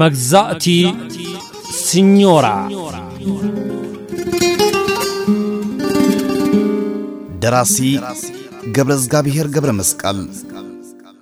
መግዛእቲ ስኞራ ደራሲ ገብረ እግዚኣብሔር ገብረ መስቀል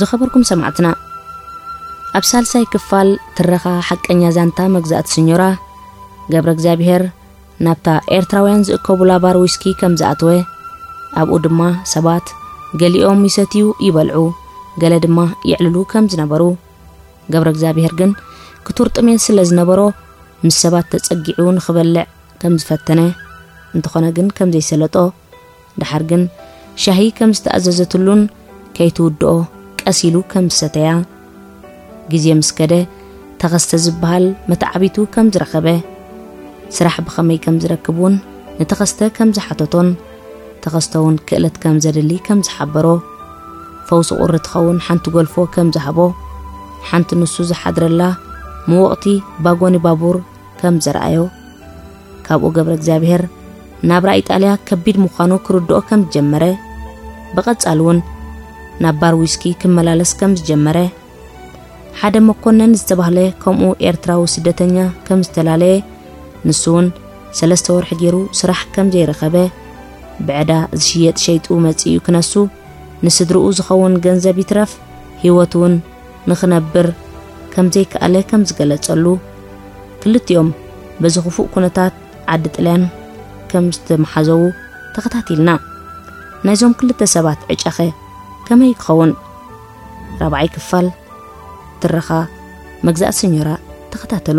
ዝኸበርኩም ሰማዕትና ኣብ ሳልሳይ ክፋል ትረኻ ሓቀኛ ዛንታ መግዛእቲ ስኞራ ገብረ እግዚኣብሄር ናብታ ኤርትራውያን ዝእከቡላ ባር ዊስኪ ከም ዝኣተወ ኣብኡ ድማ ሰባት ገሊኦም ይሰትዩ ይበልዑ ገለ ድማ የዕልሉ ከም ዝነበሩ ገብረ እግዚኣብሔር ግን ክቱር ጥሜት ስለ ዝነበሮ ምስ ሰባት ተጸጊዑ ንኽበልዕ ከም ዝፈተነ እንተኾነ ግን ከም ዘይሰለጦ ደሓር ግን ሻሂ ከም ዝተኣዘዘትሉን ከይትውድኦ ቀስ ኢሉ ከም ዝሰተያ ግዜ ምስ ከደ ተኸስተ ዝበሃል መተዓቢቱ ከም ዝረኸበ ስራሕ ብኸመይ ከም ዝረክብ እውን ንተኸስተ ከም ዝሓተቶን ተኸስተ እውን ክእለት ከም ዘድሊ ከም ዝሓበሮ ፈውሲ ቁሪ ትኸውን ሓንቲ ጎልፎ ከም ዝሃቦ ሓንቲ ንሱ ዝሓድረላ ምወቕቲ ባጎኒ ባቡር ከም ዘርኣዮ ካብኡ ገብረ እግዚኣብሔር ናብራ ኢጣልያ ከቢድ ምዃኑ ክርድኦ ከም ዝጀመረ ብቐጻሊ እውን ናብ ባር ዊስኪ ክመላለስ ከም ዝጀመረ ሓደ መኮነን ዝተባህለ ከምኡ ኤርትራዊ ስደተኛ ከም ዝተላለየ ንሱ እውን ሰለስተ ወርሒ ገይሩ ስራሕ ከም ዘይረኸበ ብዕዳ ዝሽየጥ ሸይጡ መጺኡ ክነሱ ንስድርኡ ዝኸውን ገንዘብ ይትረፍ ህይወቱ እውን ንኽነብር ከም ዘይከኣለ ከም ዝገለጸሉ፣ ክልቲኦም በዚ ክፉእ ኩነታት ዓዲ ጥልያን ከም ዝተመሓዘዉ ተኸታቲልና። ናይዞም ክልተ ሰባት ዕጫኸ ከመይ ክኸውን? ራብዓይ ክፋል ትረኻ መግዛእቲ ሰኞራ ተኸታተሉ።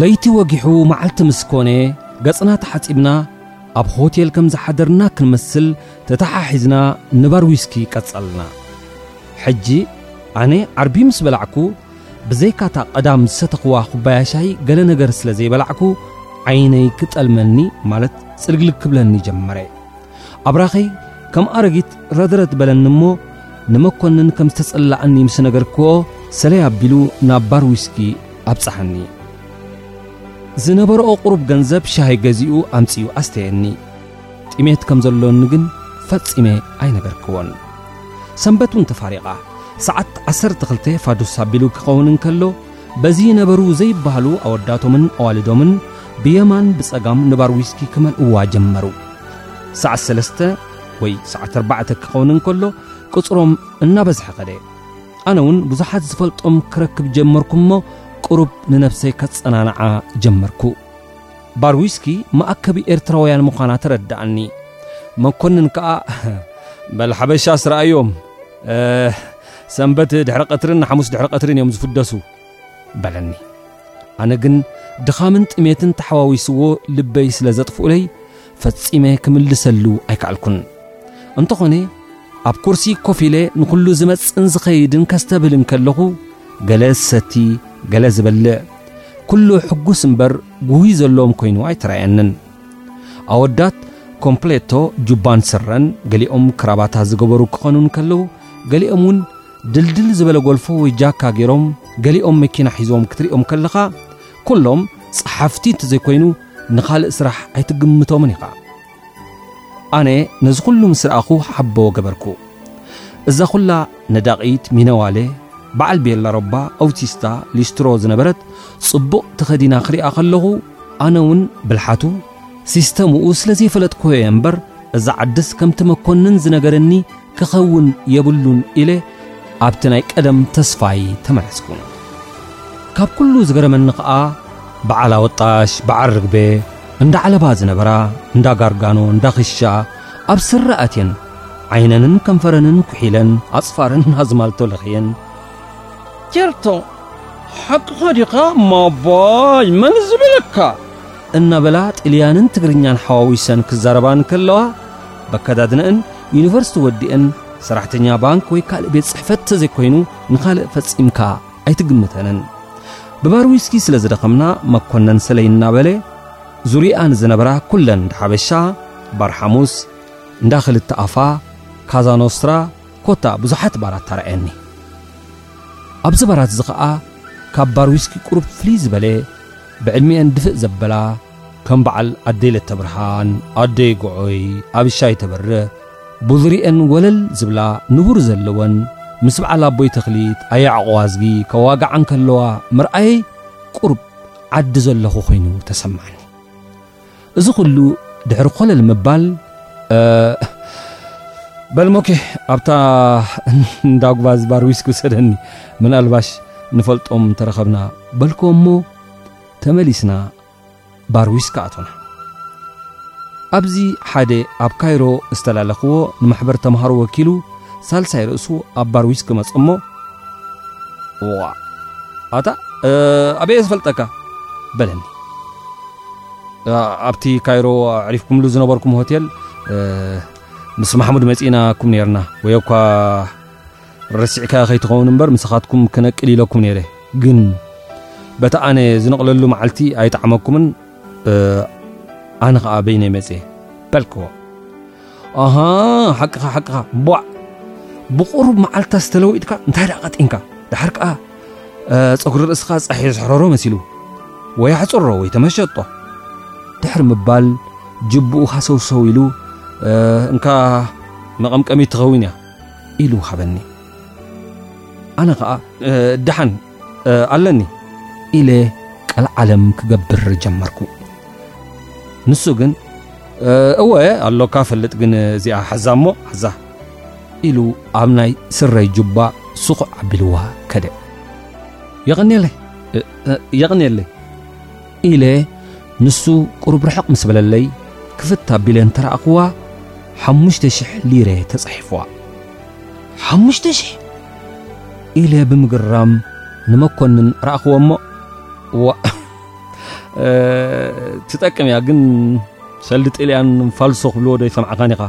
ለይቲ ወጊሑ መዓልቲ ምስ ኮነ፣ ገጽና ተሓጺብና ኣብ ሆቴል ከም ዝሓደርና ክንመስል ተተሓሒዝና ንባር ዊስኪ ቀጸልና። ሕጂ ኣነ ዓርቢ ምስ በላዕኩ፣ ብዘይካ'ታ ቀዳም ዝሰተኽዋ ኩባያ ሻሂ ገለ ነገር ስለ ዘይበላዕኩ ዓይነይ ክጠልመኒ ማለት ጽልግልግ ክብለኒ ጀመረ። ኣብራኸይ ከም ኣረጊት ረድረድ በለኒ እሞ ንመኮንን ከም ዝተጸላኣኒ ምስ ነገርክዎ ሰለይ ኣቢሉ ናብ ባር ዊስኪ ኣብጽሓኒ ዝነበረኦ ቁሩብ ገንዘብ ሻሂ ገዚኡ ኣምጺኡ ኣስተየኒ ጥሜት ከም ዘሎኒ ግን ፈጺመ ኣይነገርክዎን ሰንበት እውን ተፋሪቓ ሰዓት ዓሰርተ ክልተ ፋዱስ ኣቢሉ ክኸውን እንከሎ በዚ ነበሩ ዘይበሃሉ ኣወዳቶምን ኣዋልዶምን ብየማን ብጸጋም ንባር ዊስኪ ክመልእዋ ጀመሩ። ሰዓት ሰለስተ ወይ ሰዓት ኣርባዕተ ክኸውን እንከሎ ቅጽሮም እናበዝሐ ኸደ። ኣነ እውን ብዙሓት ዝፈልጦም ክረክብ ጀመርኩ እሞ ቅሩብ ንነፍሰይ ከጸናንዓ ጀመርኩ። ባር ዊስኪ መኣከቢ ኤርትራውያን ምዃና ተረድኣኒ። መኮንን ከኣ በል ሓበሻስ ረኣዮም ሰንበት ድሕሪ ቀትርን ንሓሙስ ድሕሪ ቀትርን እዮም ዝፍደሱ በለኒ ኣነ ግን ድኻምን ጥሜትን ተሓዋዊስዎ ልበይ ስለ ዘጥፍኡለይ ፈጺመ ክምልሰሉ ኣይከኣልኩን እንተኾነ ኣብ ኩርሲ ኮፍ ኢለ ንዅሉ ዝመጽእን ዝኸይድን ከስተብህልን ከለኹ ገለ ዝሰቲ ገለ ዝበልዕ ኵሉ ሕጉስ እምበር ጉሁይ ዘለዎም ኰይኑ ኣይተራየንን ኣወዳት ኮምፕሌቶ ጁባን ስረን ገሊኦም ክራባታ ዝገበሩ ክኾኑ እንከለዉ ገሊኦም እውን ድልድል ዝበለ ጎልፎ ወይ ጃካ ገይሮም ገሊኦም መኪና ሒዞም ክትሪኦም ከለኻ ኩሎም ጸሓፍቲ እንተዘይኮይኑ ንኻልእ ስራሕ ኣይትግምቶምን ኢኻ ኣነ ነዚ ኩሉ ምስ ረኣኹ ሓቦ ገበርኩ እዛ ኩላ ነዳቒት ሚነዋሌ፣ በዓል ቤላ ሮባ፣ ኣውቲስታ፣ ሊስትሮ፣ ዝነበረት ጽቡቕ ተኸዲና ክሪኣ ከለኹ ኣነ ውን ብልሓቱ፣ ሲስተምኡ፣ ስለ ዘይፈለጥኩዎ'የ እምበር እዛ ዓድስ ከምቲ መኮንን ዝነገረኒ ክኸውን የብሉን ኢለ ኣብቲ ናይ ቀደም ተስፋይ ተመለስኩ። ካብ ኩሉ ዝገረመኒ ከኣ በዓል ኣወጣሽ፣ በዓል ርግቤ፣ እንዳ ዓለባ ዝነበራ፣ እንዳ ጋርጋኖ፣ እንዳ ክሻ፣ ኣብ ስረ ኣትየን ዓይነንን ከንፈረንን ኩሒለን ኣጽፋረን ኣዝማልቶ ለኽየን ጀርቶ ሓቅኻ ዲኻ ማባይ መን ዝበለካ እናበላ ጥልያንን ትግርኛን ሓዋዊሰን ክዛረባ እንከለዋ በከዳድነእን ዩኒቨርሲቲ ወዲእን ሰራሕተኛ ባንክ ወይ ካልእ ቤት ጽሕፈት ተዘይኮይኑ ንኻልእ ፈጺምካ ኣይትግምተንን ብባር ዊስኪ ስለ ዝደኸምና መኮነን ሰለይ እናበለ ዙርያኣን ዝነበራ ኩለን ሓበሻ ባር ሓሙስ እንዳ ክልተ ኣፋ፣ ካዛ ኖስትራ፣ ኮታ ብዙሓት ባራት ተራእየኒ። ኣብዚ ባራትዚ ከኣ ካብ ባር ዊስኪ ቁሩብ ፍልይ ዝበለ ብዕድሚኤን ድፍእ ዘበላ ከም በዓል ኣደይ ለተብርሃን፣ ኣደይ ጎዖይ፣ ኣብሻይ ተበርህ፣ ቡዙሪኤን ወለል ዝብላ ንቡር ዘለወን ምስ በዓል ኣቦይ ተኽሊት፣ ኣያ ዕቑባዝጊ፣ ከዋግዓ እንከለዋ ምርኣየይ ቁሩብ ዓዲ ዘለኹ ኮይኑ ተሰማዕኒ። እዚ ኩሉ ድሕሪ ኮለል ምባል በል ሞኬ ኣብታ እንዳጉባ ዝባር ዊስኪ ውሰደኒ ምናልባሽ ንፈልጦም እንተረኸብና በልኮ እሞ ተመሊስና ባር ዊስኪ ኣቶና ኣብዚ ሓደ ኣብ ካይሮ ዝተላለኽዎ ንማሕበር ተምሃሮ ወኪሉ ሳልሳይ ርእሱ ኣብ ባር ዊስኪ መፅ እሞ ዋ ኣታ ኣበየ ዝፈልጠካ በለኒ ኣብቲ ካይሮ ኣዕሪፍኩምሉ ዝነበርኩም ሆቴል ምስ ማሕሙድ መጺእናኩም ነርና ወይ እኳ ረሲዕካ ከይትኸውን እምበር ምስኻትኩም ክነቅል ኢለኩም ነይረ ግን በቲ ኣነ ዝነቕለሉ መዓልቲ ኣይጠዓመኩምን ኣነ ኸዓ በይነይ መጽ በልክዎ ኣሃ ሓቅኻ ሓቅኻ ቧዕ ብቑሩብ መዓልትታት ዝተለዊጥካ እንታይ ደኣ ቀጢንካ ድሓር ከዓ ጸጉሪ ርእስኻ ጸሐዮ ዝሕረሮ መሲሉ ወይ ኣሕጽሮ ወይ ተመሸጦ ድሕሪ ምባል ጅብኡ ሃሰውሰው ኢሉ እንካ መቐምቀሚ ትኸውን እያ ኢሉ ሃበኒ ኣነ ኸዓ ደሓን ኣለኒ ኢለ ቀልዓለም ክገብር ጀመርኩ ንሱ ግን እወ ኣሎካ ፈልጥ ግን እዚኣ ሓዛ እሞ ሓዛ ኢሉ ኣብ ናይ ስረይ ጁባ ስኹዕ ኣቢልዋ ከደ። የቐንየለይ የቐንየለይ ኢለ ንሱ ቁሩብ ርሕቕ ምስ በለለይ ክፍት ኣቢለ እንተረኣኹዋ ሓሙሽተ ሽሕ ሊረ ተጻሒፍዋ። ሓሙሽተ ሽሕ ኢለ ብምግራም ንመኮንን ረኣኽዎ እሞ ዋ ትጠቅም እያ ግን ሰልዲ ጥልያን ፋልሶ ክብልዎ ዶ ይሰምዓኻን ኢኻ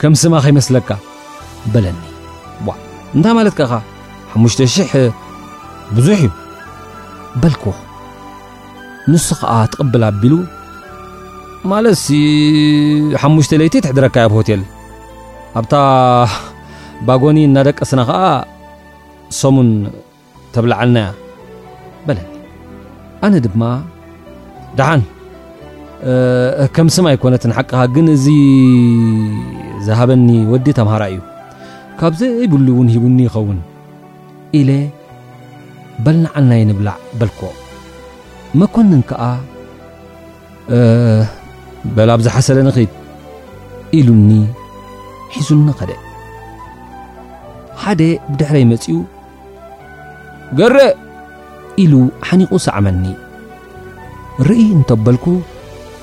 ከም ስማ ከይመስለካ በለኒ ቧ እንታይ ማለት ከኻ ሓሙሽተ ሽሕ ብዙሕ እዩ በልክዎ ንሱ ኸዓ ትቕብል ኣቢሉ ማለትሲ ሓሙሽተ ለይቲ ትሕድረካ ኣብ ሆቴል ኣብታ ባጎኒ እናደቀስና ኸዓ ሰሙን ተብልዓልናያ በለት ኣነ ድማ ደሓን ከም ስም ኣይኮነትን ሓቅኻ ግን እዚ ዝሃበኒ ወዲ ተምሃራ እዩ ካብ ዘይብሉ እውን ሂቡኒ ይኸውን ኢለ በልናዓልናይ ንብላዕ በልኮ መኮንን ከዓ በል ኣብ ዝሓሰለ ንኽድ ኢሉኒ ሒዙኒ ኸደ ሓደ ብድሕረይ መፅኡ ገሬ! ኢሉ ሓኒቑ ሰዓመኒ። ርእይ እንተበልኩ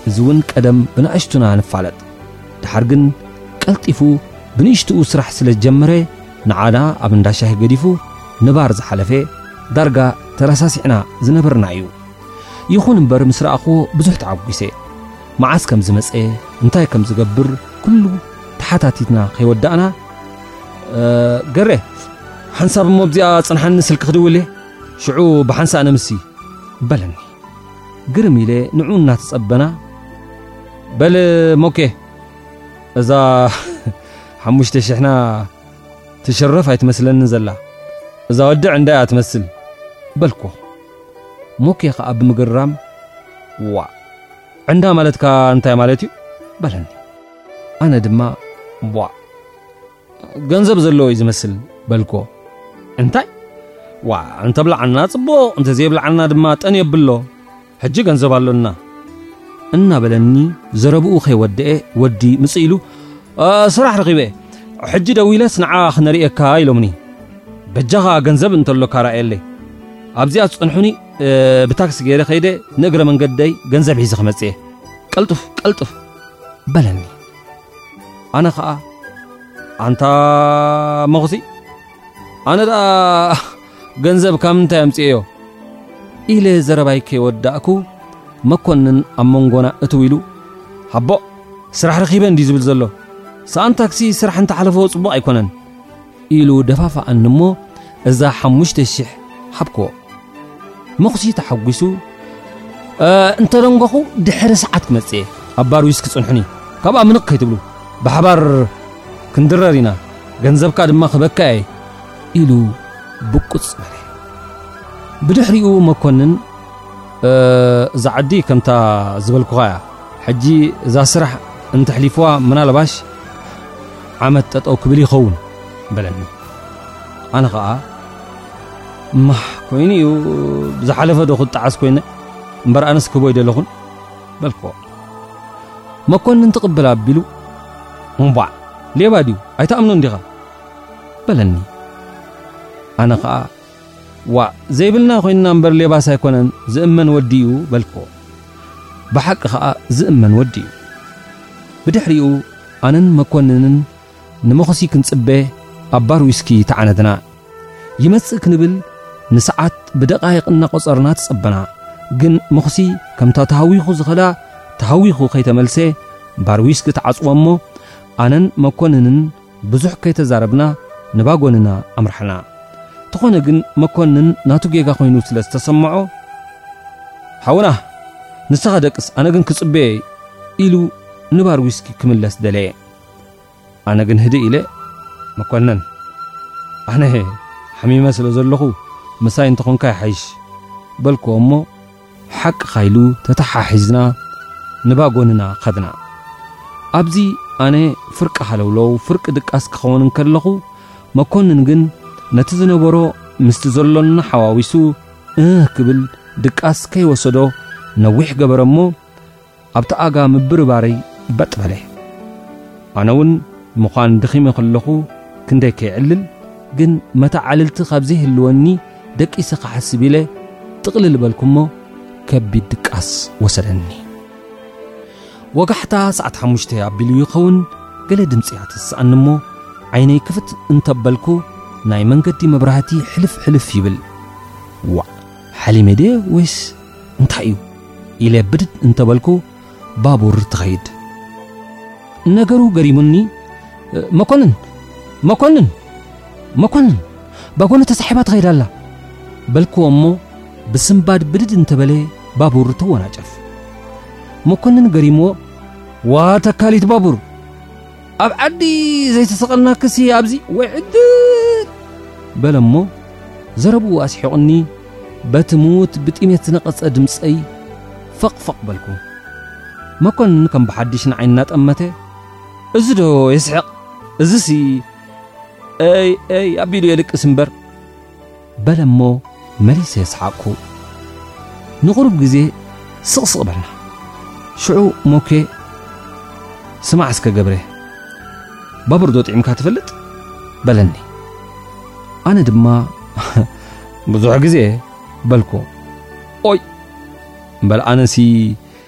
እዚ እውን ቀደም ብናእሽቱና ንፋለጥ፣ ደሓር ግን ቀልጢፉ ብንእሽትኡ ስራሕ ስለ ዝጀመረ ንዓና ኣብ እንዳ ሻሂ ገዲፉ ንባር ዝሓለፈ ዳርጋ ተረሳሲዕና ዝነበርና እዩ። ይኹን እምበር ምስ ረኣኹዎ ብዙሕ ተዓጒሰ። መዓስ ከም ዝመጸ እንታይ ከም ዝገብር ኩሉ ተሓታቲትና ከይወዳእና ገሬ ሓንሳብ እሞ ኣብዚኣ ጽንሓኒ ስልኪ ክድውል እየ ሽዑ ብሓንሳእ ነምሲ በለኒ ግርም ኢለ ንዑ እናተጸበና በል ሞኬ እዛ ሓሙሽተ ሽሕና ትሽረፍ ኣይትመስለንን ዘላ እዛ ወድዕ እንታይ እያ ትመስል በልኮ ሞኬ ኸዓ ብምግራም ዋ ዕንዳ ማለትካ እንታይ ማለት እዩ በለኒ ኣነ ድማ ቧዕ ገንዘብ ዘለዎ እዩ ዝመስል በልኮ እንታይ ዋ እንተብላዓና ጽቡቕ እንተዘይብላዓና ድማ ጠን የብሎ ሕጂ ገንዘብ ኣሎና እናበለኒ ዘረብኡ ከይወደኤ ወዲ ምጽ ኢሉ ስራሕ ረኺበ ሕጂ ደዊለስ ንዓ ክነርእየካ ኢሎምኒ በጃኻ ገንዘብ እንተሎካ ራእየለይ ኣብዚኣ ትጸንሑኒ ብታክሲ ገይረ ከይደ ንእግረ መንገደይ ገንዘብ ሒዘ ክመጽእ እየ ቀልጡፍ ቀልጡፍ በለኒ ኣነ ከዓ ኣንታ መኹሲ ኣነ ደኣ ገንዘብ ካብ ምንታይ ኣምፅእዮ ኢለ ዘረባይ ከይወዳእኩ መኮንን ኣብ መንጎና እትው ኢሉ ሃቦ ስራሕ ረኺበ እንዲ ዝብል ዘሎ ሰኣን ታክሲ ስራሕ እንተሓለፎ ጽቡቕ ኣይኮነን ኢሉ ደፋፍኣኒ እሞ እዛ ሓሙሽተ ሽሕ ሃብክዎ። መዅሲ ተሓጒሱ እንተ ደንጐኹ ድሕሪ ሰዓት ክመጽእ እየ፣ ኣብ ባር ዊስኪ ጽንሑኒ፣ ካብኣ ምንቕ ከይትብሉ፣ ብሓባር ክንድረር ኢና፣ ገንዘብካ ድማ ክበካ እየ ኢሉ ብቁጽ በለ። ብድሕሪኡ መኮንን እዛ ዓዲ ከምታ ዝበልኩኻ እያ ሕጂ እዛ ስራሕ እንተሕሊፍዋ ምናልባሽ ዓመት ጠጠው ክብል ይኸውን በለኒ ኣነ ኸኣ ማሕ ኮይኑ እዩ ብዝሓለፈ ዶ ክጣዓስ ኮይነ እምበር ኣነስ ክቦ ይደለኹን በልክዎ መኮንን ትቕብል ኣቢሉ እምቧዕ ሌባ ድዩ ኣይትኣምኖ እንዲኻ በለኒ ኣነ ኸኣ ዋእ ዘይብልና ኮይንና እምበር ሌባስ ኣይኮነን ዝእመን ወዲ እዩ በልክዎ። ብሓቂ ኸኣ ዝእመን ወዲ እዩ። ብድሕሪኡ ኣነን መኮንንን ንመኹሲ ክንጽበ ኣብ ባር ዊስኪ ተዓነድና። ይመጽእ ክንብል ንሰዓት ብደቓይቕ እናቖጸርና ተጸበና። ግን መኹሲ ከምታ ተሃዊኹ ዝኸዳ ተሃዊኹ ከይተመልሰ ባር ዊስኪ ተዓጽወ እሞ ኣነን መኮንንን ብዙሕ ከይተዛረብና ንባጎንና ኣምራሕና። ተኾነ ግን መኮንን ናቱ ጌጋ ኮይኑ ስለ ዝተሰምዖ ሓውና ንስኻ ደቅስ ኣነ ግን ክጽበየ ኢሉ ንባር ዊስኪ ክምለስ ደለየ። ኣነ ግን ህድእ ኢለ መኮንን ኣነ ሓሚመ ስለ ዘለኹ ምሳይ እንተኾንካ ይሓይሽ በልክዎ እሞ ሓቅኻ ኢሉ ተተሓሒዝና ንባጎንና ኸድና። ኣብዚ ኣነ ፍርቂ ሃለውለው ፍርቂ ድቃስ ክኸውን እንከለኹ መኮንን ግን ነቲ ዝነበሮ ምስቲ ዘሎና ሓዋዊሱ እህ ክብል ድቃስ ከይወሰዶ ነዊሕ ገበረ እሞ ኣብቲ ኣጋ ምብርባረይ በጥ በለ። ኣነ ውን ምዃን ድኺመ ከለኹ ክንደይ ከይዕልል ግን መተዓልልቲ ካብ ዘይህልወኒ ደቂሰ ክሓስብ ኢለ ጥቕልል በልኩ'ሞ ከቢድ ድቃስ ወሰደኒ። ወጋሕታ ሰዓት ሓሙሽተ ኣቢሉ ይኸውን ገለ ድምጺ እያ ትስኣኒ'ሞ ዓይነይ ክፍት እንተበልኩ ናይ መንገዲ መብራህቲ ሕልፍ ሕልፍ ይብል። ዋእ ሓሊመ ድየ ወይስ እንታይ እዩ ኢለ ብድድ እንተ በልኩ ባቡር ትኸይድ። ነገሩ ገሪሙኒ መኮንን መኮንን መኮንን ባጎኒ ተሳሒባ ትኸይድ ኣላ በልክዎ እሞ ብስንባድ ብድድ እንተ በለ ባቡር ትወናጨፍ። መኮንን ገሪምዎ ዋ ተካሊት ባቡር ኣብ ዓዲ ዘይተሰቐልናክሲ ኣብዚ ወይ ዕድል በለ እሞ ዘረብኡ ኣስሒቑኒ በቲ ምዉት ብጢሜት ዝነቐጸ ድምጸይ ፈቕፈቕ በልኩ መኮንን ከም ብሓድሽ ንዓይ እናጠመተ እዚ ዶ የስሕቕ እዚሲ እይ እይ ኣቢሉ የልቅስ እምበር በለ እሞ መሊሰ ሰሓቕኩ። ንቑሩብ ግዜ ስቕስቕ በልና። ሽዑ ሞኬ ስማዕ እስከ ገብረ ባቡር ዶ ጥዒምካ ትፈልጥ በለኒ ኣነ ድማ ብዙሕ ግዜ በልኩ ኦይ እምበር ኣነሲ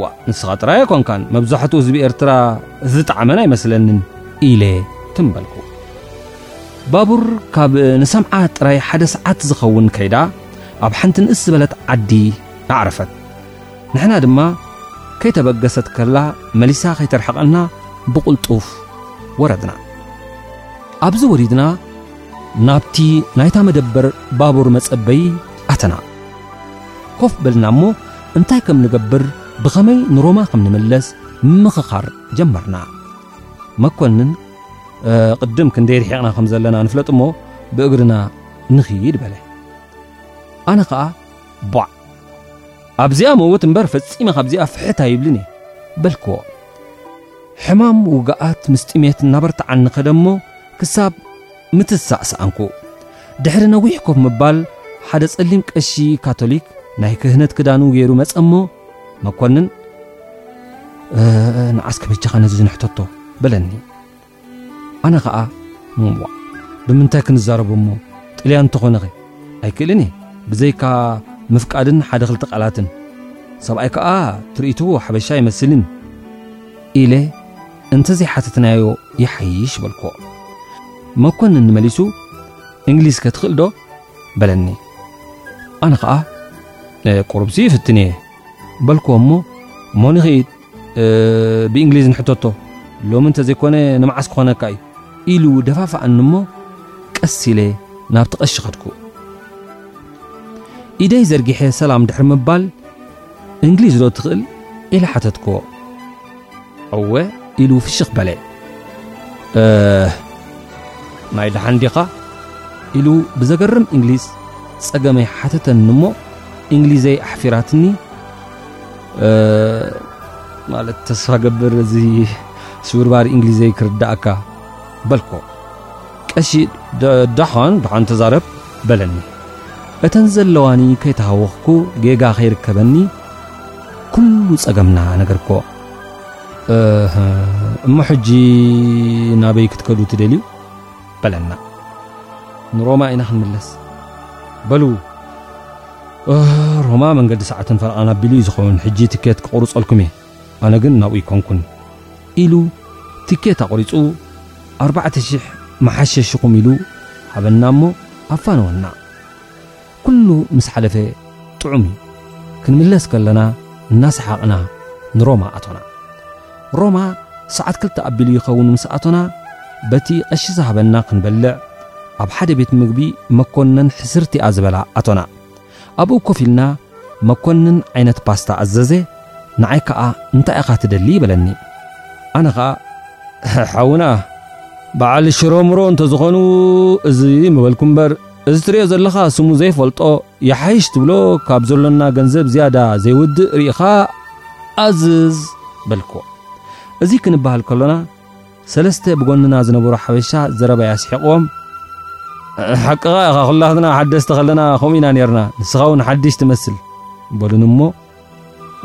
ዋእ ንስኻ ጥራይ ኣይኮንካን መብዛሕትኡ ህዝቢ ኤርትራ ዝጠዓመን ኣይመስለንን ኢለ ትም በልኩ ባቡር ካብ ንሰምዓ ጥራይ ሓደ ሰዓት ዝኸውን ከይዳ ኣብ ሓንቲ ንእስ ዝበለት ዓዲ ኣዕረፈት ንሕና ድማ ከይተበገሰት ከላ መሊሳ ከይተርሕቐና ብቕልጡፍ ወረድና ኣብዚ ወሪድና ናብቲ ናይታ መደበር ባቡር መጸበዪ ኣተና ኮፍ በልና እሞ እንታይ ከም ንገብር ብኸመይ ንሮማ ከም ንምለስ ምምኽኻር ጀመርና መኮንን ቅድም ክንደይ ርሒቕና ከም ዘለና ንፍለጥ እሞ ብእግርና ንኽይድ በለ ኣነ ኸኣ ቧዕ ኣብዚኣ መውት እምበር ፈጺመ ካብዚኣ ፍሕት ኣይብልን እየ በልክዎ ሕማም ውግኣት ምስ ጥሜት እናበርትዓኒ ኸደ እሞ ክሳብ ምትሳእ ሰኣንኩ። ድሕሪ ነዊሕ ኮፍ ምባል ሓደ ጸሊም ቀሺ ካቶሊክ ናይ ክህነት ክዳኑ ገይሩ መጸ እሞ መኮንን ንዓስ ከበጃኻ ነዚ ዝንሕተቶ በለኒ ኣነ ኸዓ ምዋ ብምንታይ ክንዛረቦ እሞ ጥልያን እንተኾነኸ ኣይክእልን እየ ብዘይካ ምፍቃድን ሓደ ክልተ ቃላትን ሰብኣይ ከዓ ትርኢቱ ሓበሻ ኣይመስልን ኢለ እንተዘይሓተትናዮ ይሓይሽ በልክዎ መኮንን መሊሱ እንግሊዝ ከትኽእል ዶ በለኒ ኣነ ኸዓ ቁርብሲ ይፍትን እየ በልክዎ እሞ ሞኒኺ ብእንግሊዝ ንሕተቶ ሎሚ እንተዘይኮነ ንመዓስ ክኾነካ እዩ ኢሉ ደፋፋኣኒ እሞ ቀስ ኢለ ናብቲ ቀሺ ኸድኩ ኢደይ ዘርጊሐ ሰላም ድሕሪ ምባል እንግሊዝ ዶ ትኽእል ኢለ ሓተትክዎ እወ ኢሉ ፍሽኽ በለ። ናይ ደሓን ዲኻ ኢሉ ብዘገርም እንግሊዝ ጸገመይ ሓተተኒ እሞ እንግሊዘይ ኣሕፊራትኒ ማለት ተስፋ ገብር እዚ ስብርባሪ እንግሊዘይ ክርዳእካ በልኮ ቀሺ ደሓን ደሓን ተዛረብ በለኒ እተን ዘለዋኒ ከይተሃወኽኩ ጌጋ ከይርከበኒ ኩሉ ጸገምና ነገርክዎ። እህ እሞ ሕጂ ናበይ ክትከዱ ትደልዩ? በለና። ንሮማ ኢና ክንምለስ። በሉ ሮማ መንገዲ ሰዓትን ፈረቓን ኣቢሉ እዩ ዝኸውን ሕጂ ትኬት ክቑርጸልኩም እየ ኣነ ግን ናብኡ ይኮንኩን ኢሉ ትኬት ኣቑሪጹ ኣርባዕተ ሽሕ መሓሸሽኹም ኢሉ ሃበና እሞ ኣፋነወና ኩሉ ምስ ሓለፈ ጥዑም እዩ። ክንምለስ ከለና እናሰሓቕና ንሮማ ኣቶና። ሮማ ሰዓት ክልተ ኣቢሉ ይኸውን ምስ ኣቶና በቲ ቐሺ ዝሃበና ክንበልዕ ኣብ ሓደ ቤት ምግቢ መኮንን ሕስርቲኣ ዝበላ ኣቶና። ኣብኡ ኮፍ ኢልና መኮንን ዓይነት ፓስታ ኣዘዘ፣ ንዓይ ከኣ እንታይ ኢኻ ትደሊ በለኒ። ኣነ ኸኣ ሓውና በዓል ሽሮምሮ እንተዝኾኑ እዚ ምበልኩ እምበር እዚ ትርእዮ ዘለኻ ስሙ ዘይፈልጦ ይሓይሽ ትብሎ ካብ ዘሎና ገንዘብ ዝያዳ ዘይውድእ ርኢኻ ኣዝዝ በልክዎ። እዚ ክንበሃል ከሎና ሰለስተ ብጎንና ዝነበሩ ሓበሻ ዘረባ ያስሒቕዎም ሓቅኻ ኢኻ ኩላትና ሓደስቲ ከለና ከምኡ ኢና ነርና ንስኻ እውን ሓድሽ ትመስል በሉን እሞ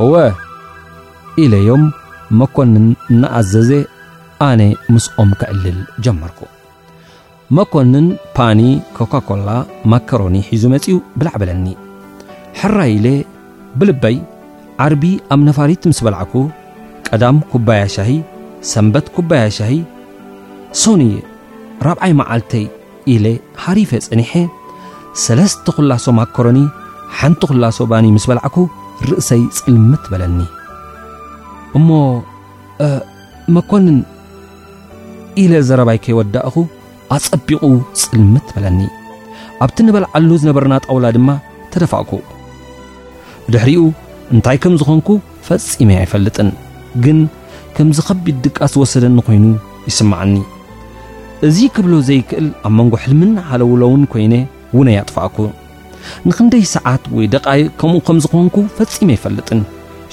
እወ ኢለዮም መኮንን እናኣዘዘ ኣነ ምስኦም ከዕልል ጀመርኩ መኮንን ፓኒ ኮካኮላ ማከሮኒ ሒዙ መጺኡ ብላዕ በለኒ። ሕራይ ኢለ ብልበይ ዓርቢ ኣብ ነፋሪት ምስ በላዕኩ ቀዳም ኩባያ ሻሂ፣ ሰንበት ኩባያ ሻሂ፣ ሶኑየ ራብዓይ መዓልተይ ኢለ ሃሪፈ ጸኒሐ ሰለስተ ኩላሶ ማከሮኒ ሓንቲ ኩላሶ ባኒ ምስ በላዕኩ ርእሰይ ጽልምት በለኒ እሞ መኰንን ኢለ ዘረባይ ከይወዳእኹ ኣጸቢቑ ጽልምት በለኒ ኣብቲ ንበልዓሉ ዝነበርና ጣውላ ድማ ተደፋእኩ ብድሕሪኡ እንታይ ከም ዝኾንኩ ፈጺመ ኣይፈልጥን ግን ከምዚ ከቢድ ድቃስ ዝወሰደኒ ኮይኑ ይስምዓኒ እዚ ክብሎ ዘይክእል ኣብ መንጎ ሕልምን ሃለውለውን ኮይነ ውነይ ኣጥፋእኩ ንኽንደይ ሰዓት ወይ ደቓይቕ ከምኡ ከም ዝኾንኩ ፈጺመ ኣይፈልጥን።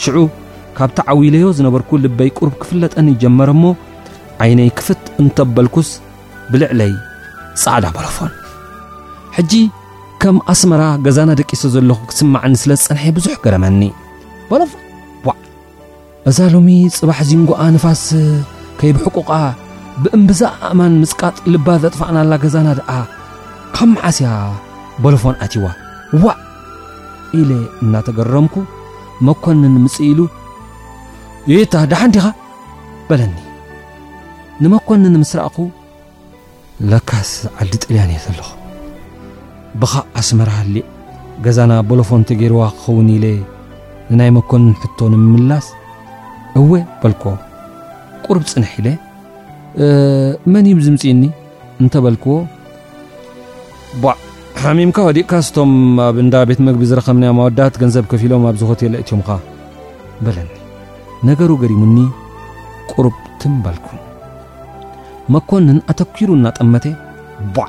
ሽዑ ካብቲ ዓዊለዮ ዝነበርኩ ልበይ ቁርብ ክፍለጠኒ ጀመረ እሞ ዓይነይ ክፍት እንተበልኩስ ብልዕለይ ጻዕዳ ቦሎፎን ሕጂ ከም ኣስመራ ገዛና ደቂሰ ዘለኹ ክስማዕኒ ስለ ዝጸንሐ ብዙሕ ገረመኒ። ቦሎፎን ዋዕ እዛ ሎሚ ጽባሕ ዚንጎኣ ንፋስ ከይብሕቁቓ ብእምብዛ ኣእማን ምስቃጥ ልባ ዘጥፋእናላ ገዛና ደኣ ካብ መዓስ እያ በለፎን ኣትዋ ዋእ ኢለ እናተገረምኩ መኮንን ምጽእ ኢሉ ይታ ደሓን ዲኻ በለኒ ንመኮንን ምስ ረኣኹ ለካስ ዓዲ ጥልያን እየ ዘለኹ ብኻ ኣስመራ ሃልየ ገዛና ቦሎፎን ተገይርዋ ክኸውን ኢለ ንናይ መኮንን ሕቶ ንምምላስ እወ በልክዎ ቁርብ ጽንሕ ኢለ መን እዩ ዝምፅእኒ እንተበልክዎ ቧዕ ሓሚምካ ወዲቕካ ስቶም ኣብ እንዳ ቤት መግቢ ዝረኸብናዮ ማወዳት ገንዘብ ከፊሎም ኣብዚ ሆቴል እትዮምኻ በለኒ ነገሩ ገሪሙኒ ቁሩብ ትም በልኩ መኮንን ኣተኲሩ እናጠመተ ቧዕ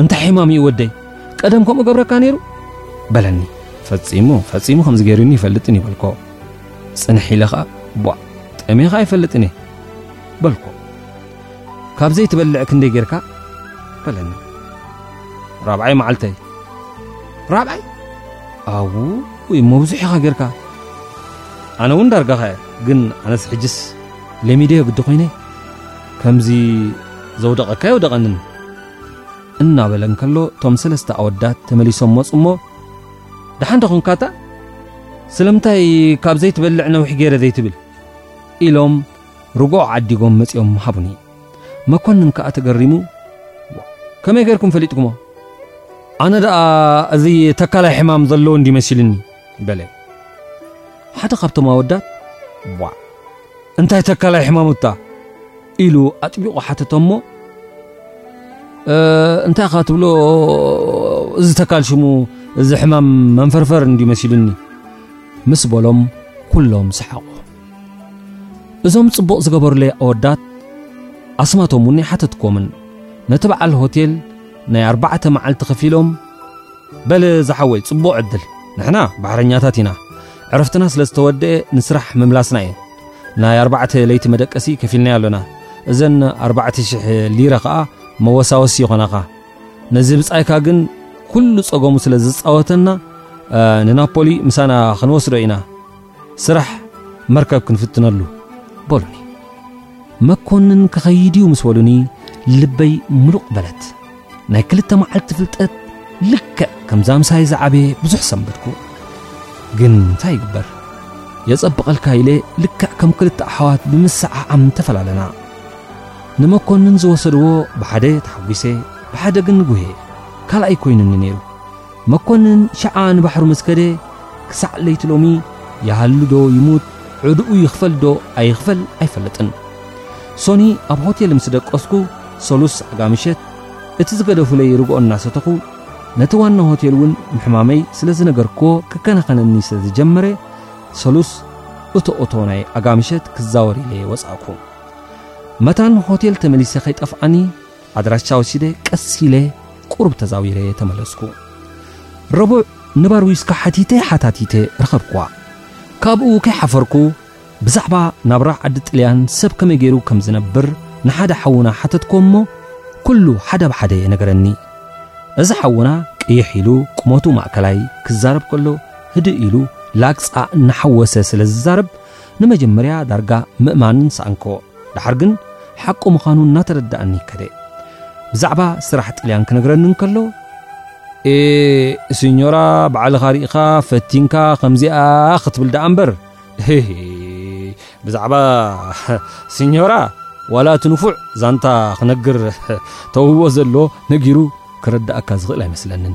እንተ ሕማም እዩ ወደይ ቀደም ከምኡ ገብረካ ነይሩ በለኒ ፈጺሙ ፈጺሙ ከምዚ ገይሩኒ ይፈልጥን ይበልኮ ጽንሕ ኢለ ኸኣ ቧዕ ጠሜኻ ኣይፈልጥን እየ በልኮ ካብ ዘይትበልዕ ክንደይ ጌርካ በለኒ ራብዓይ መዓልተይ ራብዓይ ኣው ወይ መብዙሕ ኢኻ ጌርካ ኣነ እውን ዳርጋኻ እየ ግን ኣነስ ሕጅስ ለሚደዮ ግዲ ኮይነ ከምዚ ዘውደቐካ የውደቐንን እናበለ እንከሎ እቶም ሰለስተ ኣወዳት ተመሊሶም መፁ እሞ ደሓን ደኾንካታ ስለምንታይ ካብ ዘይትበልዕ ነዊሕ ገይረ ዘይትብል ኢሎም ርግኦ ዓዲጎም መፂኦም ሃቡኒ መኮንን ከዓ ተገሪሙ ከመይ ገርኩም ፈሊጥኩሞ ኣነ ደኣ እዚ ተካላይ ሕማም ዘለዎ እንዲ መሲልኒ በለ ሓደ ካብቶም ኣወዳት ቧዕ እንታይ ተካላይ ሕማሙታ ኢሉ ኣጥቢቑ ሓተቶ እሞ እንታይ ኻ ትብሎ እዚ ተካል ሽሙ እዚ ሕማም መንፈርፈር እንዲ መሲሉኒ ምስ በሎም ኩሎም ሰሓቑ እዞም ጽቡቕ ዝገበሩለይ ኣወዳት ኣስማቶም እውን ይሓተትኮምን ነቲ በዓል ሆቴል ናይ ኣርባዕተ መዓልቲ ኸፊሎም በል ዝሓወይ ጽቡቕ ዕድል ንሕና ባሕረኛታት ኢና ዕረፍትና ስለ ዝተወደኤ ንስራሕ ምምላስና እየ ናይ ኣርባዕተ ለይቲ መደቀሲ ከፊልናዮ ኣሎና እዘን ኣርባዕተ ሽሕ ሊረ ኸኣ መወሳወሲ ይኾናኻ ነዚ ብጻይካ ግን ኩሉ ጸገሙ ስለ ዝጻወተና ንናፖሊ ምሳና ክንወስዶ ኢና ስራሕ መርከብ ክንፍትነሉ በሉኒ። መኮንን ክኸይድ እዩ ምስ በሉኒ ልበይ ምሉቕ በለት። ናይ ክልተ መዓልቲ ፍልጠት ልክዕ ከምዛ ምሳይ ዝዓበየ ብዙሕ ሰንበድኩ። ግን እንታይ ይግበር የጸብቐልካ ኢለ ልክዕ ከም ክልተ ኣሕዋት ብምስዓዓም ተፈላለና። ንመኮንን ዝወሰድዎ ብሓደ ተሓጒሰ ብሓደ ግን ጉሄ ካልኣይ ኮይኑኒ ነይሩ። መኮንን ሽዓ ንባሕሩ ምስ ከደ ክሳዕ ለይቲ ሎሚ ይሃሉዶ ይሙት ዕድኡ ይኽፈልዶ ኣይኽፈል ኣይፈለጥን። ሶኒ ኣብ ሆቴል ምስ ደቀስኩ ሰሉስ ኣጋ ምሸት እቲ ዝገደፉለይ ርግኦ እናሰተኹ ነቲ ዋና ሆቴል እውን ምሕማመይ ስለ ዝነገርክዎ ክከናኸነኒ ስለ ዝጀመረ ሰሉስ እቶ እቶ ናይ ኣጋ ምሸት ክዛወር ኢለ ወጻእኩ። መታን ሆቴል ተመሊሰ ከይጠፍኣኒ ኣድራሻ ወሲደ ቀስ ኢለ ቁሩብ ተዛዊረ እየ ተመለስኩ። ረቡዕ ንባር ዊስካ ሓቲተ ሓታቲተ ረኸብክዋ። ካብኡ ከይሓፈርኩ ብዛዕባ ናብራ ዓዲ ጥልያን ሰብ ከመይ ገይሩ ከም ዝነብር ንሓደ ሓውና ሓተትክዎ እሞ ኩሉ ሓደ ብሓደ ነገረኒ። እዚ ሓውና ቅይሕ ኢሉ ቁመቱ ማእከላይ ክዛረብ ከሎ ህድእ ኢሉ ላግጻ እናሓወሰ ስለ ዝዛረብ ንመጀመርያ ዳርጋ ምእማን ሰኣንክዎ፣ ደሓር ግን ሓቁ ምዃኑ እናተረዳኣኒ ከደ። ብዛዕባ ስራሕ ጥልያን ክነግረኒ እንከሎ፣ ኤእ ሲኞራ ባዕልኻ ርኢኻ ፈቲንካ ከምዚኣ ክትብል ደኣ እምበር ብዛዕባ ሲኞራ ዋላ እቲ ንፉዕ ዛንታ ክነግር ተውህቦ ዘሎ ነጊሩ ክረዳእካ ዝኽእል ኣይመስለንን።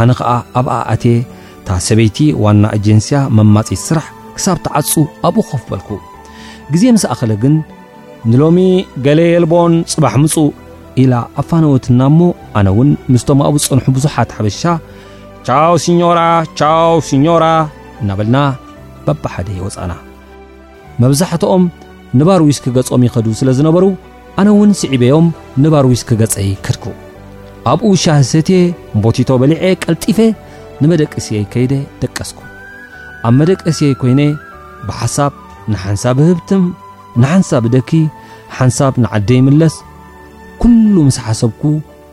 ኣነ ኸኣ ኣብኣ ኣትየ እታ ሰበይቲ ዋና ኤጀንስያ መማጺት ስራሕ ክሳብ ትዓጹ ኣብኡ ኮፍ በልኩ ግዜ ምስ ኣኸለ ግን ንሎሚ ገለ የልቦን ጽባሕ ምጹ ኢላ ኣፋነወትና እሞ ኣነ እውን ምስቶም ኣብኡ ዝጸንሑ ብዙሓት ሓበሻ ቻው ሲኞራ ቻው ሲኞራ እናበልና በብሓደ ወጻና መብዛሕትኦም ንባር ዊስኪ ገጾም ይኸዱ ስለ ዝነበሩ ኣነ እውን ስዒበዮም ንባር ዊስኪ ገጸይ ከድኩ ኣብኡ ሻሂ ሰትየ ቦቲቶ በሊዐ ቀልጢፈ ንመደቅስየይ ከይደ ደቀስኩ ኣብ መደቀስየይ ኮይነ ብሓሳብ ንሓንሳብ ህብትም ንሓንሳብ ደኪ ሓንሳብ ንዓደይ ምለስ ኩሉ ምስ ሓሰብኩ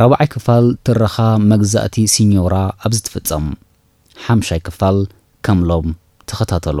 ራብዓይ ክፋል ትረኻ መግዛእቲ ሲኞራ ኣብዚ ትፍጸም። ሓምሻይ ክፋል ከም ሎም ተኸታተሉ።